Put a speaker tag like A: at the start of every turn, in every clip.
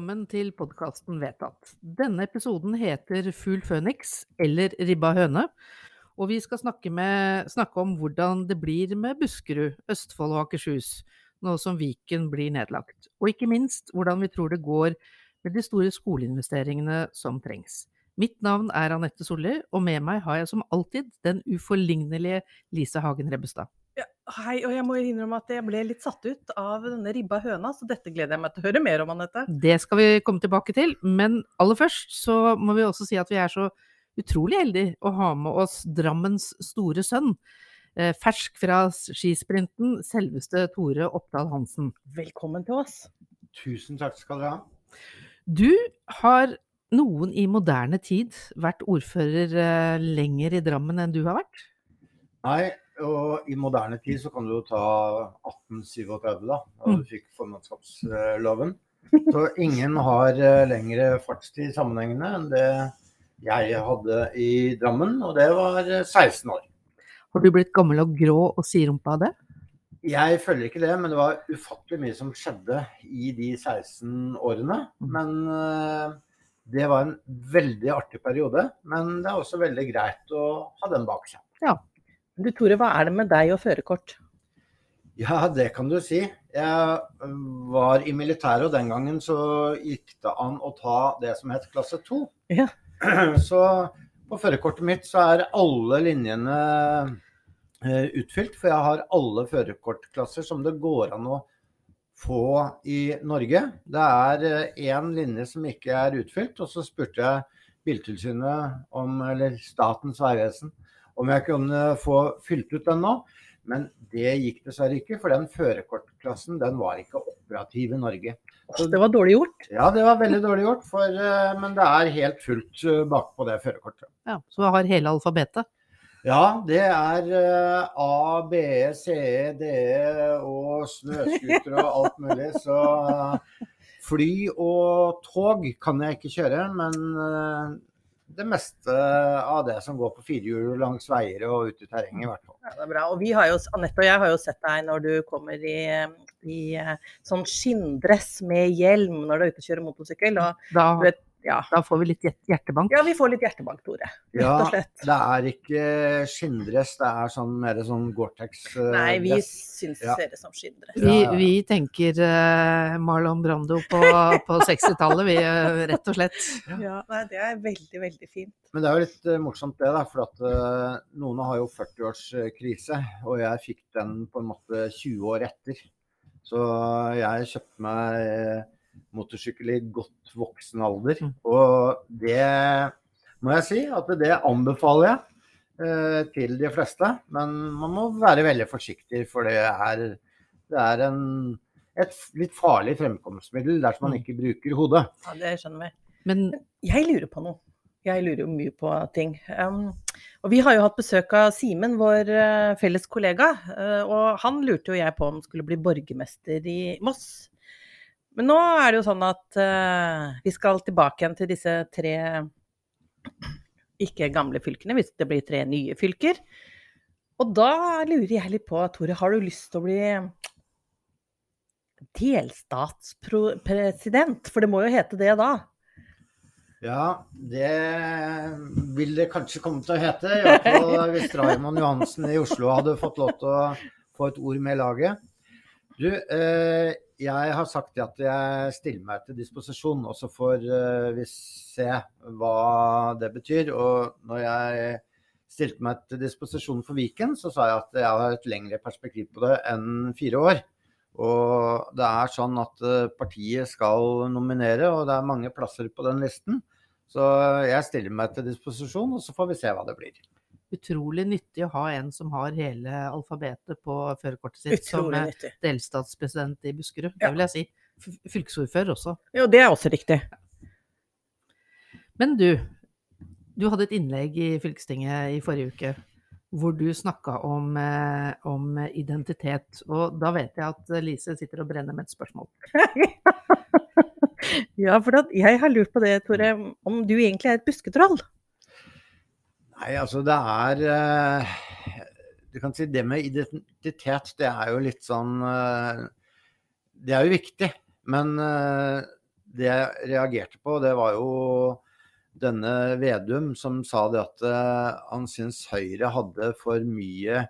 A: velkommen til podkasten Vedtatt. Denne episoden heter Fugl Føniks, eller Ribba høne. Og vi skal snakke, med, snakke, om hvordan det blir med Buskerud, Østfold og Akershus, nå som Viken blir nedlagt. Og ikke minst hvordan vi tror det går med de store skoleinvesteringene som trengs. Mitt navn er Anette Solli, og med meg har jeg som alltid den uforlignelige Lise Hagen Rebbestad.
B: Ja, hei, og jeg må innrømme at jeg ble litt satt ut av denne ribba høna, så dette gleder jeg meg til å høre mer om, Anette.
A: Det skal vi komme tilbake til, men aller først så må vi også si at vi er så utrolig heldige å ha med oss Drammens store sønn. Eh, fersk fra skisprinten, selveste Tore Oppdal Hansen.
B: Velkommen til oss.
C: Tusen takk skal dere ha.
A: Du har noen i moderne tid vært ordfører eh, lenger i Drammen enn du har vært?
C: Nei, og i moderne tid så kan du jo ta 1837, da, da du mm. fikk formannskapsloven. Så ingen har eh, lengre fartstid sammenhengende enn det jeg hadde i Drammen, og det var 16 eh, år.
A: Har du blitt gammel og grå og siderumpa av det?
C: Jeg føler ikke det, men det var ufattelig mye som skjedde i de 16 årene. Mm. Men eh, det var en veldig artig periode. Men det er også veldig greit å ha den bak seg.
A: Ja,
B: du Tore, hva er det med deg og førerkort?
C: Ja, det kan du si. Jeg var i militæret, og den gangen så gikk det an å ta det som het klasse 2.
B: Ja.
C: Så på førerkortet mitt så er alle linjene eh, utfylt, for jeg har alle førerkortklasser som det går an å få i Norge. Det er én eh, linje som ikke er utfylt, og så spurte jeg Biltilsynet om, eller Statens vegvesen om jeg kunne få fylt ut den nå. Men det gikk dessverre ikke, for den førerkortklassen den var ikke operativ i Norge.
B: Så, det var dårlig gjort?
C: Ja, det var veldig dårlig gjort. For, eh, men det er helt fullt eh, bakpå det førerkortet.
A: Ja, Så du har hele alfabetet?
C: Ja, det er eh, A, B, C, D og snøscooter og alt mulig. Så fly og tog kan jeg ikke kjøre, men det meste av det som går på firehjul langs veier og ute i terrenget, i hvert fall.
B: Ja, det er bra. Og vi har jo, Anette og jeg har jo sett deg når du kommer i, i sånn skinndress med hjelm når du er ute og kjører motorsykkel. Og,
A: da, vet, ja. Da får vi litt hjertebank?
B: Ja, vi får litt hjertebank, Tore.
C: Rett og slett. Ja, det er ikke skinndress, det er sånn, mer sånn Gore-Tex-dress.
B: Eh, Nei, vi syns ja. ser det som skinndress.
A: Vi, vi, tenker uh, Marlon Brando på, på 60-tallet, vi, uh, rett og slett.
B: Ja, nei, det er veldig, veldig fint.
C: Men det er jo litt uh, morsomt det, da. For at noen har jo 40-årskrise, og jeg fikk den på en måte 20 år etter. Så jeg kjøpte meg motorsykkel i godt voksen alder. Mm. Og det må jeg si at det anbefaler jeg eh, til de fleste. Men man må være veldig forsiktig, for det er, det er en, et litt farlig fremkomstmiddel dersom man mm. ikke bruker hodet.
B: Ja, det skjønner vi. Men jeg lurer på noe. Jeg lurer jo mye på ting. Um, og vi har jo hatt besøk av Simen, vår uh, felles kollega. Uh, og han lurte jo jeg på om skulle bli borgermester i Moss. Men nå er det jo sånn at uh, vi skal tilbake igjen til disse tre ikke gamle fylkene, hvis det blir tre nye fylker. Og da lurer jeg litt på, Tore, har du lyst til å bli delstatspresident? For det må jo hete det da?
C: Ja, det vil det kanskje komme til å hete. Iallfall hvis Raymond Johansen i Oslo hadde fått lov til å få et ord med laget. Du, eh, jeg har sagt at jeg stiller meg til disposisjon, og så får uh, vi se hva det betyr. Og når jeg stilte meg til disposisjon for Viken, så sa jeg at jeg har et lengre perspektiv på det enn fire år. Og det er sånn at uh, partiet skal nominere, og det er mange plasser på den listen. Så jeg stiller meg til disposisjon, og så får vi se hva det blir
A: utrolig nyttig å ha en som har hele alfabetet på førerkortet sitt,
B: utrolig som
A: nyttig. delstatspresident i Buskerud. Det vil jeg si. Fylkesordfører også.
B: Jo, det er også riktig.
A: Men du, du hadde et innlegg i fylkestinget i forrige uke hvor du snakka om, eh, om, identitet. Og da vet jeg at Lise sitter og brenner med et spørsmål.
B: ja, for jeg har lurt på det, Tore, om du egentlig er et busketroll?
C: Nei, altså det er eh, Du kan si det med identitet, det er jo litt sånn eh, Det er jo viktig. Men eh, det jeg reagerte på, det var jo denne Vedum som sa det at han syns Høyre hadde for mye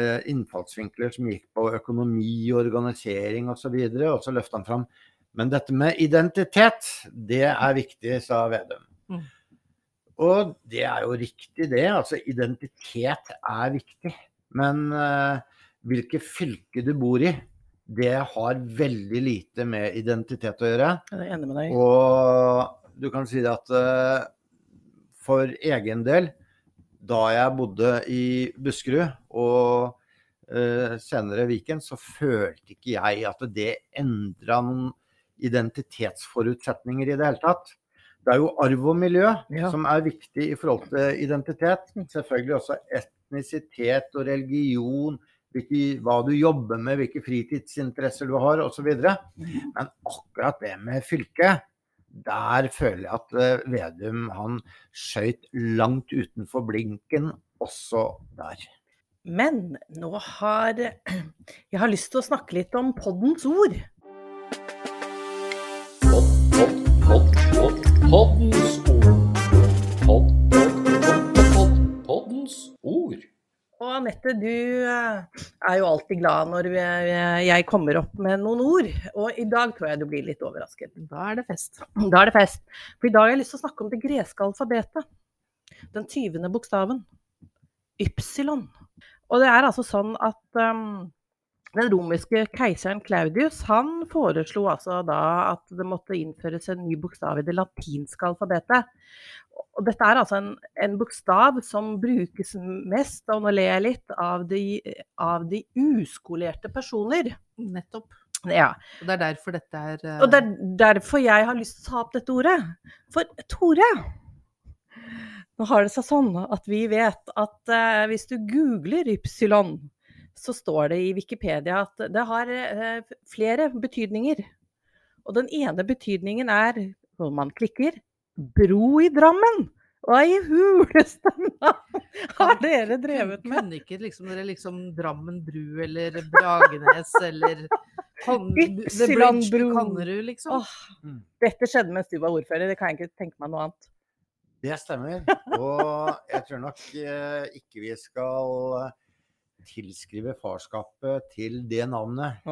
C: innfallsvinkler som gikk på økonomi, organisering osv. Og, så videre, og så løfta han fram Men dette med identitet, det er viktig, sa Vedum. Mm. Og det er jo riktig, det. Altså identitet er viktig. Men uh, hvilket fylke du bor i, det har veldig lite med identitet å gjøre.
B: Jeg er enig med deg.
C: Og du kan si det at uh, for egen del, da jeg bodde i Buskerud og uh, senere Viken, så følte ikke jeg at det endra noen identitetsforutsetninger i det hele tatt. Det er jo arv og miljø ja. som er viktig i forhold til identitet. Mm. Selvfølgelig også etnisitet og religion, hvilke, hva du jobber med, hvilke fritidsinteresser du har osv. Mm. Men akkurat det med fylket, der føler jeg at eh, Vedum han skøyt langt utenfor blinken også der.
B: Men nå har jeg har lyst til å snakke litt om poddens ord. Poddens ord. Pod, pod, pod, podd, poddens ord. Og Anette, du eh, er jo alltid glad når jeg kommer opp med noen ord. Og i dag tror jeg du blir litt overrasket.
A: Da er det fest.
B: Da er det fest. For i dag har jeg lyst til å snakke om det greske alfabetet. Den tyvende bokstaven. Ypsilon. Og det er altså sånn at um, den romerske keiseren Claudius han foreslo altså da at det måtte innføres en ny bokstav i det latinske alfabetet. Og dette er altså en, en, bokstav som brukes mest, og nå ler jeg litt, av de, av de uskolerte personer.
A: Nettopp.
B: Ja.
A: Og det er derfor dette er uh...
B: Og det er derfor jeg har lyst til å ta opp dette ordet. For Tore Nå har det seg sånn at vi vet at uh, hvis du googler ypsilon, så står det i Wikipedia at det har uh, flere betydninger. Og den ene betydningen er, når man klikker, bro i Drammen! Hva i huleste har dere drevet med?
A: Kunne ikke liksom, dere liksom Drammen bru eller Bragenes eller
B: Ypsilon bro.
A: Kannerud, liksom?
B: Mm. dette skjedde mens du var ordfører, det kan jeg ikke tenke meg noe annet.
C: Det stemmer. Og jeg tror nok eh, ikke vi skal eh, tilskrive farskapet til det navnet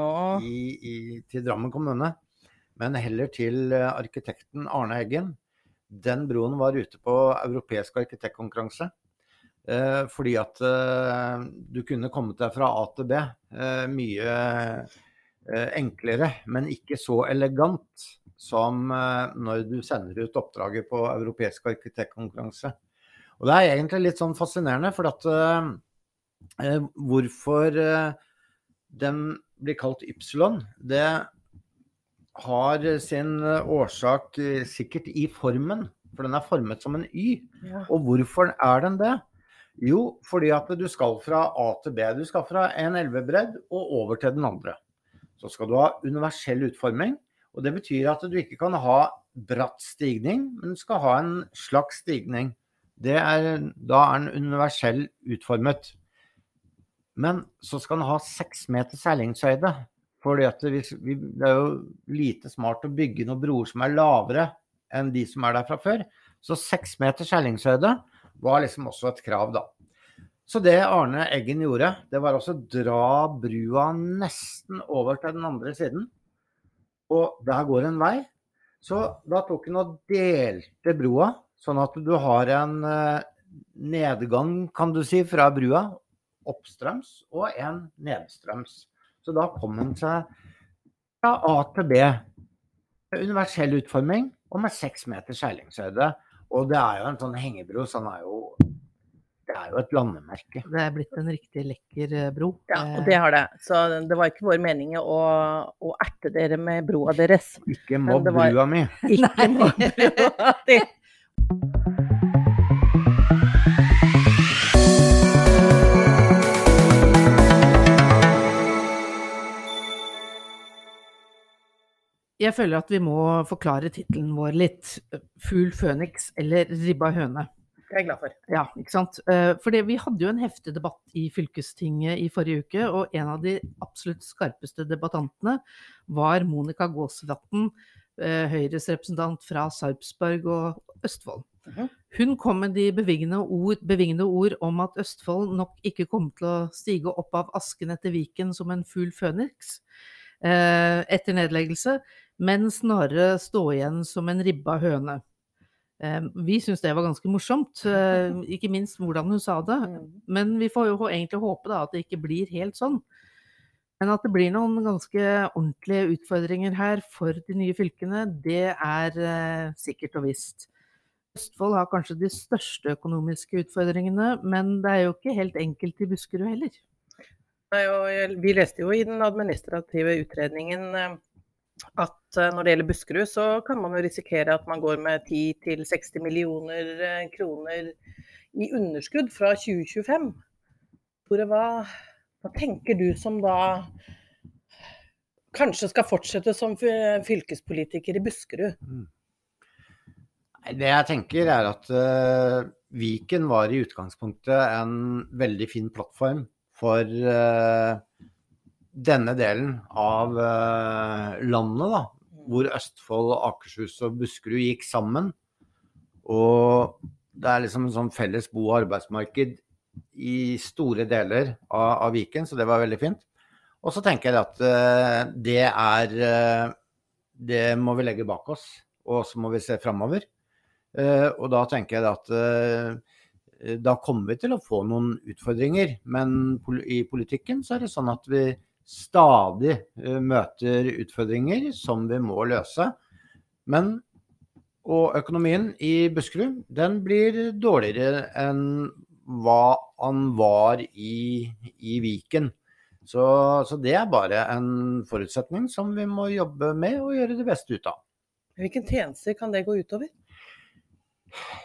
C: i, i, til Drammen kommune, men heller til eh, arkitekten Arne Eggen den broen var ute på europeisk arkitektkonkurranse. Eh, fordi at eh, du kunne kommet deg fra A til B eh, mye eh, enklere, men ikke så elegant som eh, når du sender ut oppdraget på europeisk arkitektkonkurranse. Og det er egentlig litt sånn fascinerende, for at hvorfor den blir kalt Ypsilon, det har sin eh, årsak eh, sikkert i formen, for den er formet som en Y. Ja. Og hvorfor er den det? Jo, fordi at du skal fra A til B. Du skal fra en elvebredd og over til den andre. Så skal du ha universell utforming. Og det betyr at du ikke kan ha bratt stigning, men du skal ha en slags stigning. Er, da er den universell utformet. Men så skal den ha seks meter seilingshøyde. Vi, det er jo lite smart å bygge noen broer som er lavere enn de som er der fra før. Så seks meter seilingshøyde var liksom også et krav, da. Så det Arne Eggen gjorde, det var også å dra brua nesten over til den andre siden. Og der går en vei. Så da tok han og delte broa, sånn at du har en eh, nedgang, kan du si, fra brua oppstrøms og en nedstrøms. Så da kom den seg fra A til B. Universell utforming og med seks meters seilingshøyde. Og det er jo en sånn hengebro, så den er jo det er jo et landemerke.
A: Det er blitt en riktig lekker eh, bro.
B: Ja, og det har det. Så det var ikke vår mening å, å erte dere med broa deres.
C: Ikke mobb var... brua mi.
B: Ikke mobb brua di.
A: Jeg føler at vi må forklare tittelen vår litt. Fugl føniks eller ribba høne.
B: Det er jeg glad for.
A: Ja, ikke sant. Eh, for vi hadde jo en heftig debatt i fylkestinget i forrige uke, og en av de absolutt skarpeste debattantene var Monica Gåsvatn eh, Høyres representant fra Sarpsborg og Østfold.
B: Mhm.
A: Hun kom med de bevingende ord, bevingende ord om at Østfold nok ikke kom til å stige opp av asken etter Viken som en fugl føniks eh, etter nedleggelse, men snarere stå igjen som en ribba høne. Eh, vi syns det var ganske morsomt, eh, ikke minst hvordan hun sa det. Men vi får jo egentlig håpe da at det ikke blir helt sånn. Men at det blir noen ganske ordentlige utfordringer her for de nye fylkene, det er eh, sikkert og visst. Østfold har kanskje de største økonomiske utfordringene, men det er jo ikke helt enkelt i Buskerud heller.
B: Nei, og vi leste jo i den administrative utredningen eh, at eh, når det gjelder Buskerud, så kan man jo risikere at man går med 10-60 millioner eh, kroner i underskudd fra 2025. Tore, hva, hva tenker du som da kanskje skal fortsette som fylkespolitiker i Buskerud?
C: Mm. Det jeg tenker er at uh, Viken var i utgangspunktet en veldig fin plattform for eh, denne delen av eh, landet, da. Hvor Østfold, Akershus og Buskerud gikk sammen. Og det er liksom en sånn felles bo- og arbeidsmarked i store deler av, av Viken, så det var veldig fint. Og så tenker jeg at eh, det er eh, Det må vi legge bak oss, og så må vi se framover. Og da tenker jeg at da kommer vi til å få noen utfordringer. Men i politikken så er det sånn at vi stadig eh, møter utfordringer som vi må løse. Men og økonomien i Buskerud den blir dårligere enn hva han var i, i Viken. Så, så det er bare en forutsetning som vi må jobbe med og gjøre det beste ut av.
B: Hvilken tjenester kan det gå utover?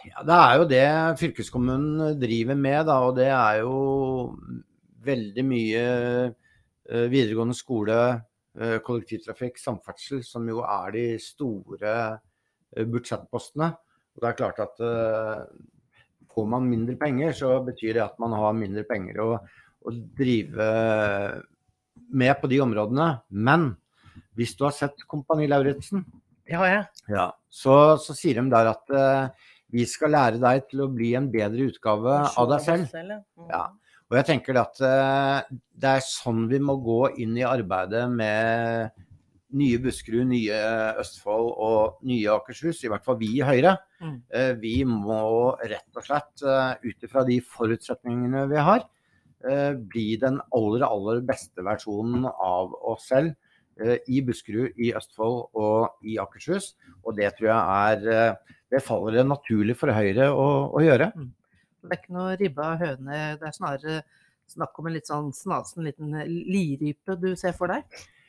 C: Ja, Det er jo det fylkeskommunen driver med, da, og det er jo veldig mye videregående skole, eh, kollektivtrafikk, samferdsel, som jo er de store eh, budsjettpostene. Og det er klart at eh, får man mindre penger, så betyr det at man har mindre penger å, å drive med på de områdene. Men hvis du har sett Kompani Lauritzen,
B: har jeg.
C: ja, så, så sier de der at uh, vi skal lære deg til å bli en bedre utgave av deg selv.
B: ja. Mm.
C: Og jeg tenker at eh, det er sånn vi må gå inn i arbeidet med nye Buskerud, nye Østfold og nye Akershus, i hvert fall vi i Høyre.
A: Mm.
C: Eh, vi må rett og slett, uh, ut ifra de forutsetningene vi har, eh, bli den aller, aller beste versjonen av oss selv eh, i Buskerud, i Østfold og i Akershus. Og det tror jeg er eh, Det faller det naturlig for Høyre å, å gjøre.
A: Det er ikke noe ribba høne, det er snarere snakk om en litt sånn snasen liten lirype du ser for deg.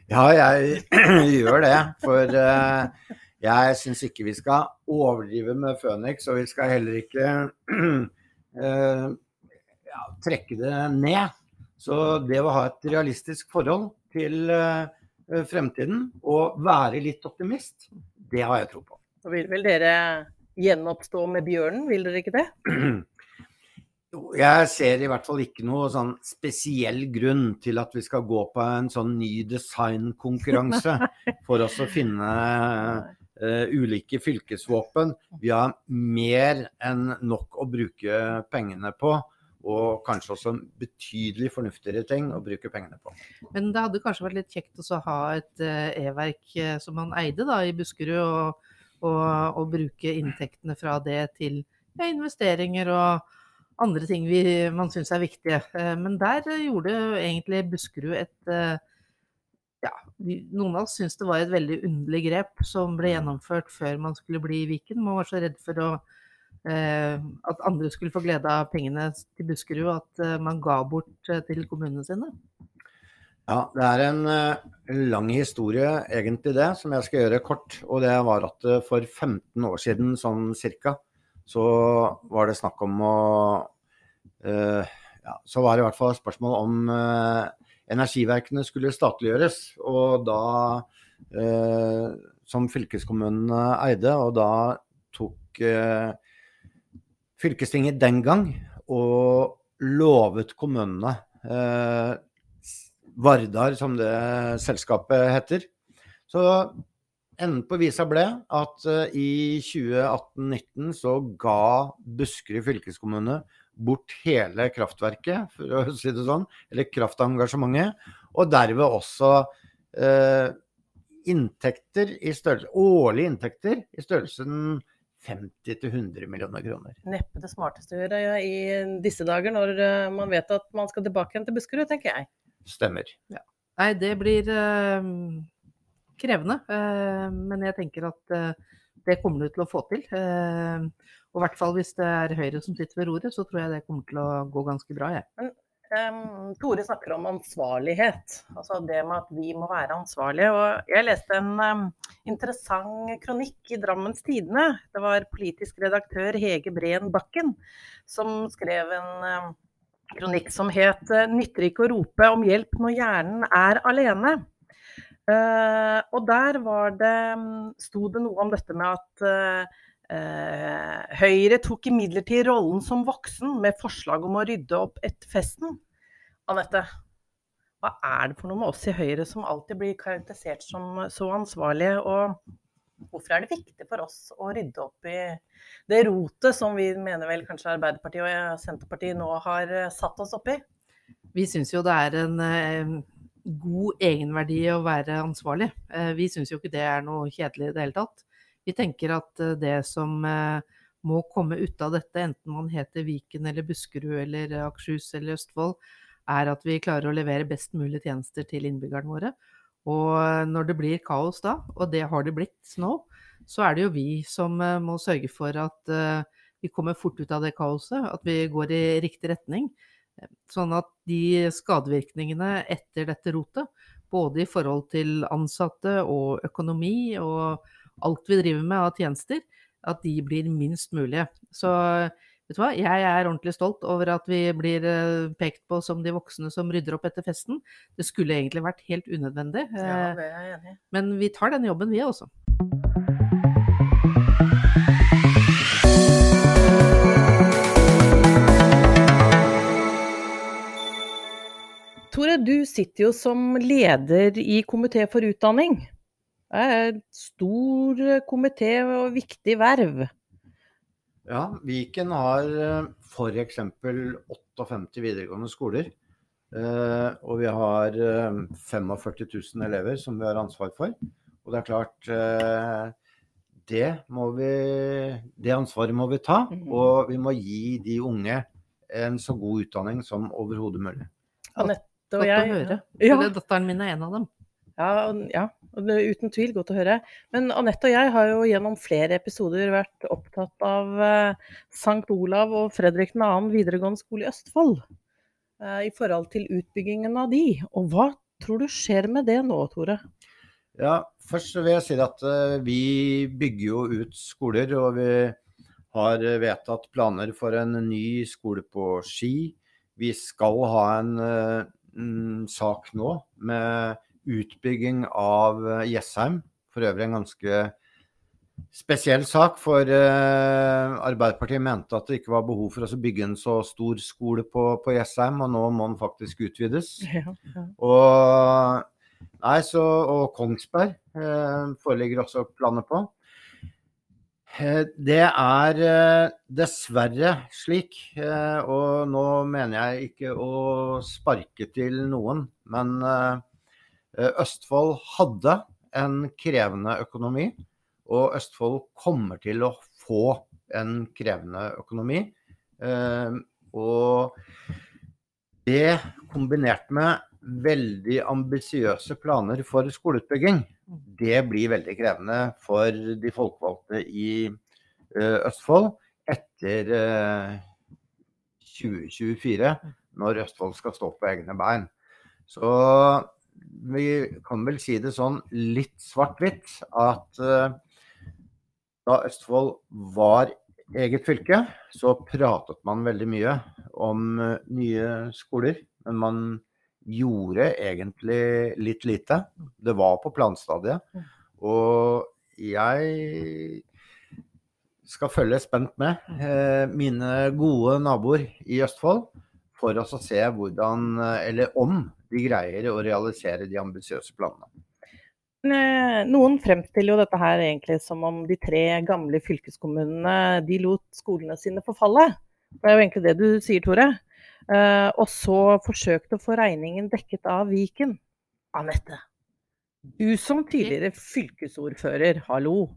C: Ja, jeg gjør det. For uh, jeg syns ikke vi skal overdrive med Føniks, og vi skal heller ikke uh, ja, trekke det ned. Så det å ha et realistisk forhold til uh, fremtiden og være litt optimist, det har jeg tro på.
B: Så vil vel dere gjenoppstå med bjørnen, vil dere ikke det?
C: Jeg ser i hvert fall ikke noe sånn spesiell grunn til at vi skal gå på en sånn ny designkonkurranse for oss å finne uh, ulike fylkesvåpen. Vi har mer enn nok å bruke pengene på, og kanskje også betydelig fornuftigere ting å bruke pengene på.
A: Men det hadde kanskje vært litt kjekt å ha et eh, e-verk eh, som man eide da i Buskerud, og, og, og bruke inntektene fra det til ja, investeringer og andre ting vi, man syns er viktige. Eh, Men der gjorde egentlig Buskerud et eh, ja, noen av oss syns det var et veldig underlig grep som ble gjennomført før man skulle bli i Viken. Man var så redd for å, eh, at andre skulle få glede av pengene til Buskerud, at man ga bort til kommunene sine.
C: Ja, det er en lang historie egentlig det, som jeg skal gjøre kort. Og det var at for 15 år siden sånn cirka, så var det snakk om å eh, Ja, så var det i hvert fall spørsmål om eh, energiverkene skulle statliggjøres. Og da eh, Som fylkeskommunene eide, og da tok eh, fylkestinget den gang og lovet kommunene eh, Vardar, som det selskapet heter. Så enden på visa ble at uh, i 2018-19 så ga Buskerud fylkeskommune bort hele kraftverket, for å si det sånn, eller kraftengasjementet, og derved også uh, inntekter i størrelse, årlige inntekter i størrelsen 50-100 millioner kroner.
B: Neppe det smarteste å gjøre i disse dager, når uh, man vet at man skal tilbake igjen til Buskerud, tenker jeg.
C: Stemmer.
A: Ja. Nei, det blir uh, krevende. Uh, men jeg tenker at det kommer du til å få til. og i hvert fall hvis det er Høyre som sitter ved roret, så tror jeg det kommer til å gå ganske bra. Jeg.
B: Um, Tore snakker om ansvarlighet, altså det med at vi må være ansvarlige. Og jeg leste en um, interessant kronikk i Drammens Tidende. Det var politisk redaktør Hege Breen Bakken som skrev en um, kronikk som het 'Nytter ikke å rope om hjelp når hjernen er alene'. Uh, og der var det, sto det noe om dette med at uh, Høyre tok imidlertid rollen som voksen med forslag om å rydde opp etter festen. Anette, hva er det for noe med oss i Høyre som alltid blir karakterisert som så ansvarlige? Og hvorfor er det viktig for oss å rydde opp i det rotet som vi mener vel kanskje Arbeiderpartiet og Senterpartiet nå har satt oss oppi?
A: Vi syns jo det er en god egenverdi å være ansvarlig. Eh, vi syns jo ikke det er noe kjedelig i det hele tatt. Vi tenker at eh, det som eh, må komme ut av dette, enten man heter Viken eller Buskerud eller Akershus eller Østfold, er at vi klarer å levere best mulig tjenester til innbyggerne våre. Og når det blir kaos da, og det har det blitt nå, så er det jo vi som må sørge for at vi kommer fort ut av det kaoset, at vi går i riktig retning. Sånn at de skadevirkningene etter dette rotet, både i forhold til ansatte og økonomi og alt vi driver med av tjenester, at de blir minst mulige. Så vet du hva, jeg er ordentlig stolt over at vi blir eh, pekt på som de voksne som rydder opp etter festen. Det skulle egentlig vært helt unødvendig.
B: Ja, i.
A: Men vi tar den jobben, vi også.
B: Du sitter jo som leder i komité for utdanning. Det er en stor eh, komité og viktig verv.
C: Ja, Viken har f.eks. 58 videregående skoler. Eh, og vi har 45 000 elever som vi har ansvar for. Og det er klart det det, vi, det ansvaret må vi ta. Mhm. Og vi må gi de unge en så god utdanning som overhodet mulig.
A: Anette og jeg å høre. Ja. Datteren min er en av dem.
B: Ja, ja, uten tvil godt å høre. Men Anette og jeg har jo gjennom flere episoder vært opptatt av eh, St. Olav og Fredrik 2. videregående skole i Østfold. Eh, I forhold til utbyggingen av de. Og hva tror du skjer med det nå, Tore?
C: Ja, først vil jeg si at eh, vi bygger jo ut skoler. Og vi har vedtatt planer for en ny skole på Ski. Vi skal ha en sak nå med utbygging av eh, Jessheim. For øvrig en ganske spesiell sak, for uh, Arbeiderpartiet mente at det ikke var behov for å bygge en så stor skole på, på Jessheim, og nå må den faktisk utvides. Ja, ja. Og, nei, så, og Kongsberg eh, foreligger også planer på. Det er dessverre slik, og nå mener jeg ikke å sparke til noen, men Eh, Østfold hadde en krevende økonomi, og Østfold kommer til å få en krevende økonomi. Eh, og det kombinert med veldig ambisiøse planer for skoleutbygging, det blir veldig krevende for de folkevalgte i eh, Østfold etter 2024, når Østfold skal stå på egne bein. Så vi kan vel si det sånn litt svart-hvitt at uh, da Østfold var eget fylke, så pratet man veldig mye om nye skoler. Men man gjorde egentlig litt lite. Det var på planstadiet. Og jeg skal følge spent med uh, mine gode naboer i Østfold for å se hvordan, eller om de greier å realisere de ambisiøse planene.
B: Eh, noen fremstiller jo dette her egentlig som om de tre gamle fylkeskommunene de lot skolene sine forfalle. Det er jo egentlig det du sier, Tore. Uh, og så forsøkte å få regningen dekket av Viken. Anette, du som tidligere fylkesordfører, hallo.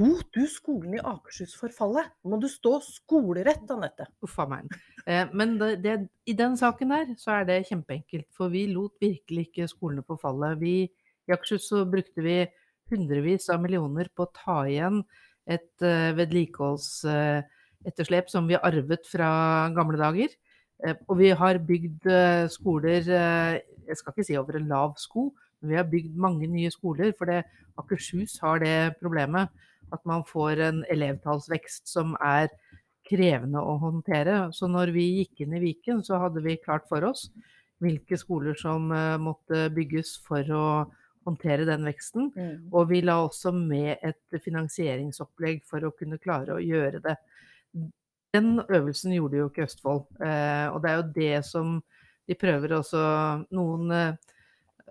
B: Lot du skolen i Akershus forfalle? Må du stå skolerett, Anette?
A: Uff a meg. Eh, men det, det, i den saken der så er det kjempeenkelt. For vi lot virkelig ikke skolene forfalle. Vi, I Akershus så brukte vi hundrevis av millioner på å ta igjen et uh, vedlikeholdsetterslep som vi arvet fra gamle dager. Uh, og vi har bygd skoler Jeg skal ikke si over en lav sko, men vi har bygd mange nye skoler. For det, Akershus har det problemet at man får en elevtallsvekst som er krevende å håndtere. Så når vi gikk inn i Viken, så hadde vi klart for oss hvilke skoler som måtte bygges for å håndtere den veksten. Mm. Og vi la også med et finansieringsopplegg for å kunne klare å gjøre det. Den øvelsen gjorde jo ikke Østfold. Uh, og det er jo det som de prøver også Noen uh,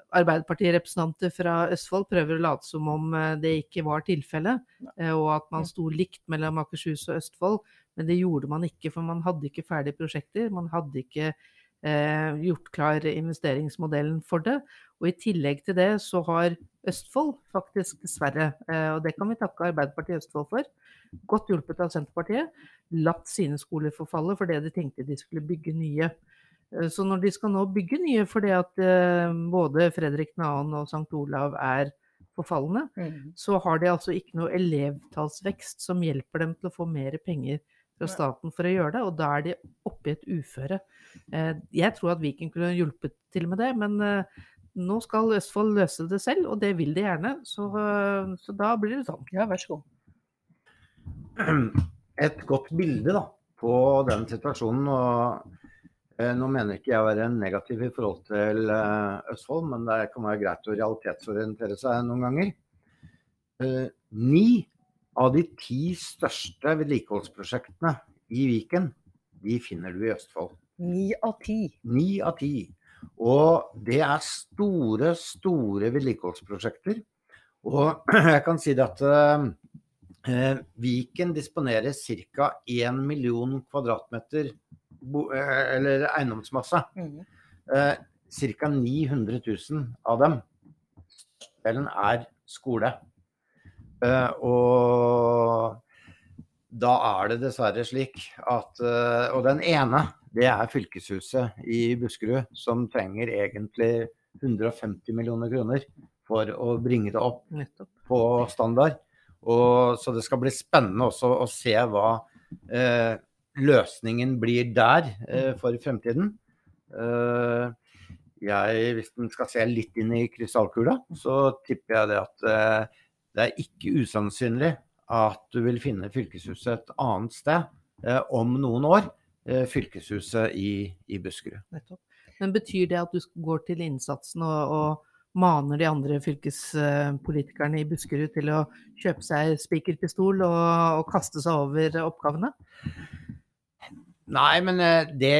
A: Arbeiderpartirepresentanter fra Østfold prøver å late som om eh, det ikke var tilfellet, eh, og at man sto likt mellom Akershus og Østfold. Men det gjorde man ikke, for man hadde ikke ferdige prosjekter. Man hadde ikke eh, gjort klar investeringsmodellen for det. Og i tillegg til det så har Østfold faktisk, dessverre, eh, og det kan vi takke Arbeiderpartiet Østfold for, godt hjulpet av Senterpartiet, latt sine skoler forfalle fordi de tenkte de skulle bygge nye. Eh, så når de skal nå bygge nye fordi at eh, både Fredrik 2. og St. Olav er forfalne, mm. så har de altså ikke noe elevtallsvekst som hjelper dem til å få mer penger fra staten for å gjøre det, og da er de oppe i et uføre. Eh, jeg tror at Viken kunne hjulpet til med det, men nå skal Østfold løse det selv, og det vil de gjerne. Så, så da blir det sånn.
B: Ja, vær så god.
C: Et godt bilde da, på den situasjonen. og Eh, nå mener ikke jeg å være negativ i forhold til eh, Østfold, men det kan være greit å realitetsorientere seg noen ganger. Eh, ni av de ti største vedlikeholdsprosjektene i Viken, de finner du i Østfold.
B: Ni av ti?
C: Ni av ti. Og det er store, store vedlikeholdsprosjekter. Og jeg kan si det at eh, Viken disponerer ca. 1 million kvadratmeter Eh, eller eiendomsmasse. Mm. Eh, Ca. 900 000 av dem, Delen er skole. Eh, og da er det dessverre slik at eh, Og den ene, det er fylkeshuset i Buskerud, som trenger egentlig 150 millioner kroner for å bringe det opp på standard. Og, så det skal bli spennende også å se hva eh, løsningen blir der eh, for fremtiden. Eh, jeg, hvis en skal se litt inn i krystallkula, så tipper jeg det at eh, det er ikke usannsynlig at du vil finne fylkeshuset et annet sted eh, om noen år. Eh, fylkeshuset i, i Buskerud.
A: Men betyr det at du går til innsatsen og, og maner de andre fylkespolitikerne i Buskerud til å kjøpe seg spikerpistol og, og kaste seg over oppgavene?
C: Nei, men eh, det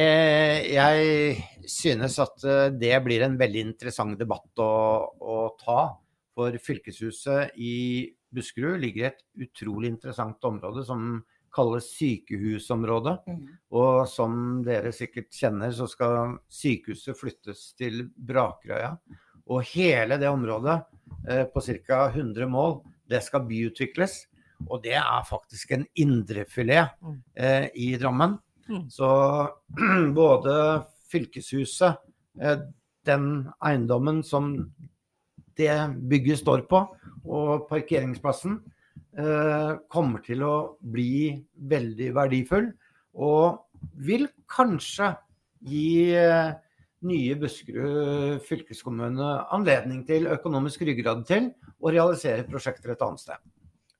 C: Jeg synes at det blir en veldig interessant debatt å, å ta. For fylkeshuset i Buskerud ligger i et utrolig interessant område som kalles sykehusområdet. Mm. Og som dere sikkert kjenner, så skal sykehuset flyttes til Brakerøya. Og hele det området eh, på ca. 100 mål, det skal byutvikles. Og det er faktisk en indrefilet mm. eh, i Drammen. Mm. Så både fylkeshuset, eh, den eiendommen som det bygget står på, og parkeringsplassen, eh, kommer til å bli veldig verdifull. Og vil kanskje gi eh, nye Buskerud fylkeskommune anledning til økonomisk ryggrad til å realisere prosjekter et annet sted.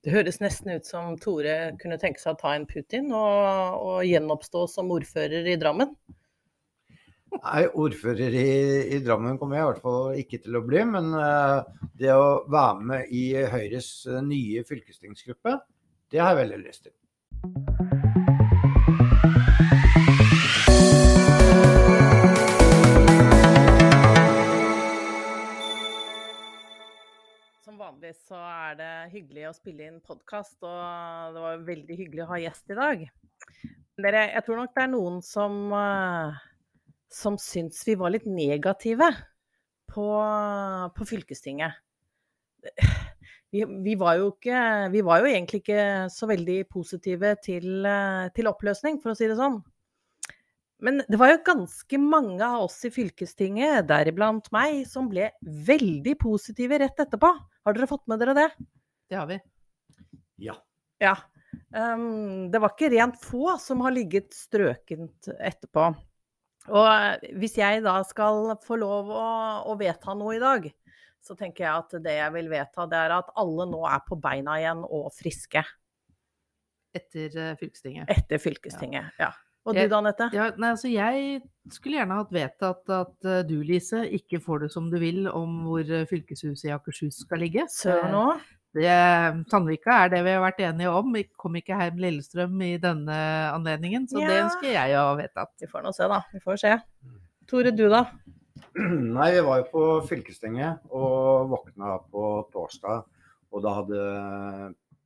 B: Det høres nesten ut som Tore kunne tenke seg å ta en Putin og, og gjenoppstå som ordfører i Drammen?
C: Nei, ordfører i, i, Drammen kommer jeg i hvert fall ikke til å bli. Men uh, det å være med i Høyres uh, nye fylkestingsgruppe, det har jeg veldig lyst til.
B: Som vanlig er det hyggelig å spille inn podkast, og det var veldig hyggelig å ha gjest i dag. Dere, jeg tror nok det er noen som, uh, som syntes vi var litt negative på, på fylkestinget. Vi, vi, var ikke, vi, var jo egentlig ikke så veldig positive til, til oppløsning, for å si det sånn. Men det var jo ganske mange av oss i fylkestinget, deriblant meg, som ble veldig positive rett etterpå. Har dere fått med dere det?
A: Det har vi.
C: Ja.
B: Ja. Um, det var ikke rent få som har ligget strøkent etterpå. Og eh, hvis jeg da skal få lov å, å, vedta noe i dag, så tenker jeg at det jeg vil vedta, det er at alle nå er på beina igjen og friske.
A: Etter uh, fylkestinget.
B: Etter fylkestinget, ja. ja. Og du da, Anette?
A: Ja, nei, altså jeg skulle gjerne hatt vedtatt at uh, du, Lise, ikke får det som du vil om hvor fylkeshuset i Akershus skal ligge.
B: Søren òg?
A: Sandvika er det vi har vært enige om. Vi kom ikke Heim Lillestrøm i denne anledningen, så ja. det ønsker jeg å vite.
B: Vi får nå se, da. Vi får se. Tore, du da?
C: Nei, vi var jo på fylkestinget og våkna på torsdag. Og da hadde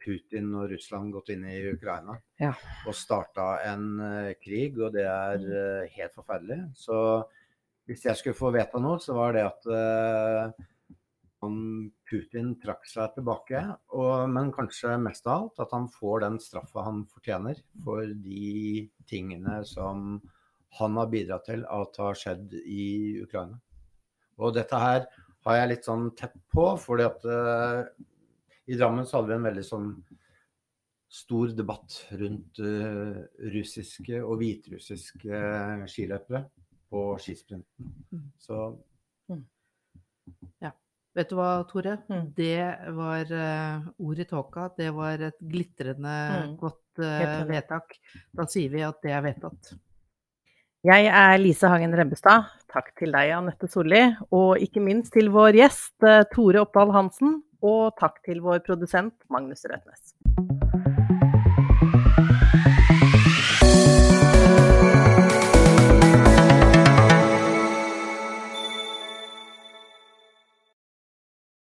C: Putin og Russland gått inn i Ukraina
B: ja.
C: og starta en uh, krig, og det er uh, helt forferdelig. Så hvis jeg skulle få vedta noe, så var det at uh, Putin trakk seg tilbake, og, men kanskje mest av alt at han får den straffa han fortjener for de tingene som han har bidratt til at har skjedd i Ukraina. Og dette her har jeg litt sånn tett på, fordi at i Drammen så hadde vi en veldig sånn stor debatt rundt uh, russiske og hviterussiske skiløpere på skisprinten. Mm. Så
A: mm. Ja. Vet du hva, Tore? Mm. Det var uh, ord i tåka. Det var et glitrende mm. godt uh, vedtak. Da sier vi at det er vedtatt.
B: Jeg er Lise Hagen Rembestad. Takk til deg, Anette Solli. Og ikke minst til vår gjest Tore Oppdal Hansen og takk til vår produsent Magnus Røtnes.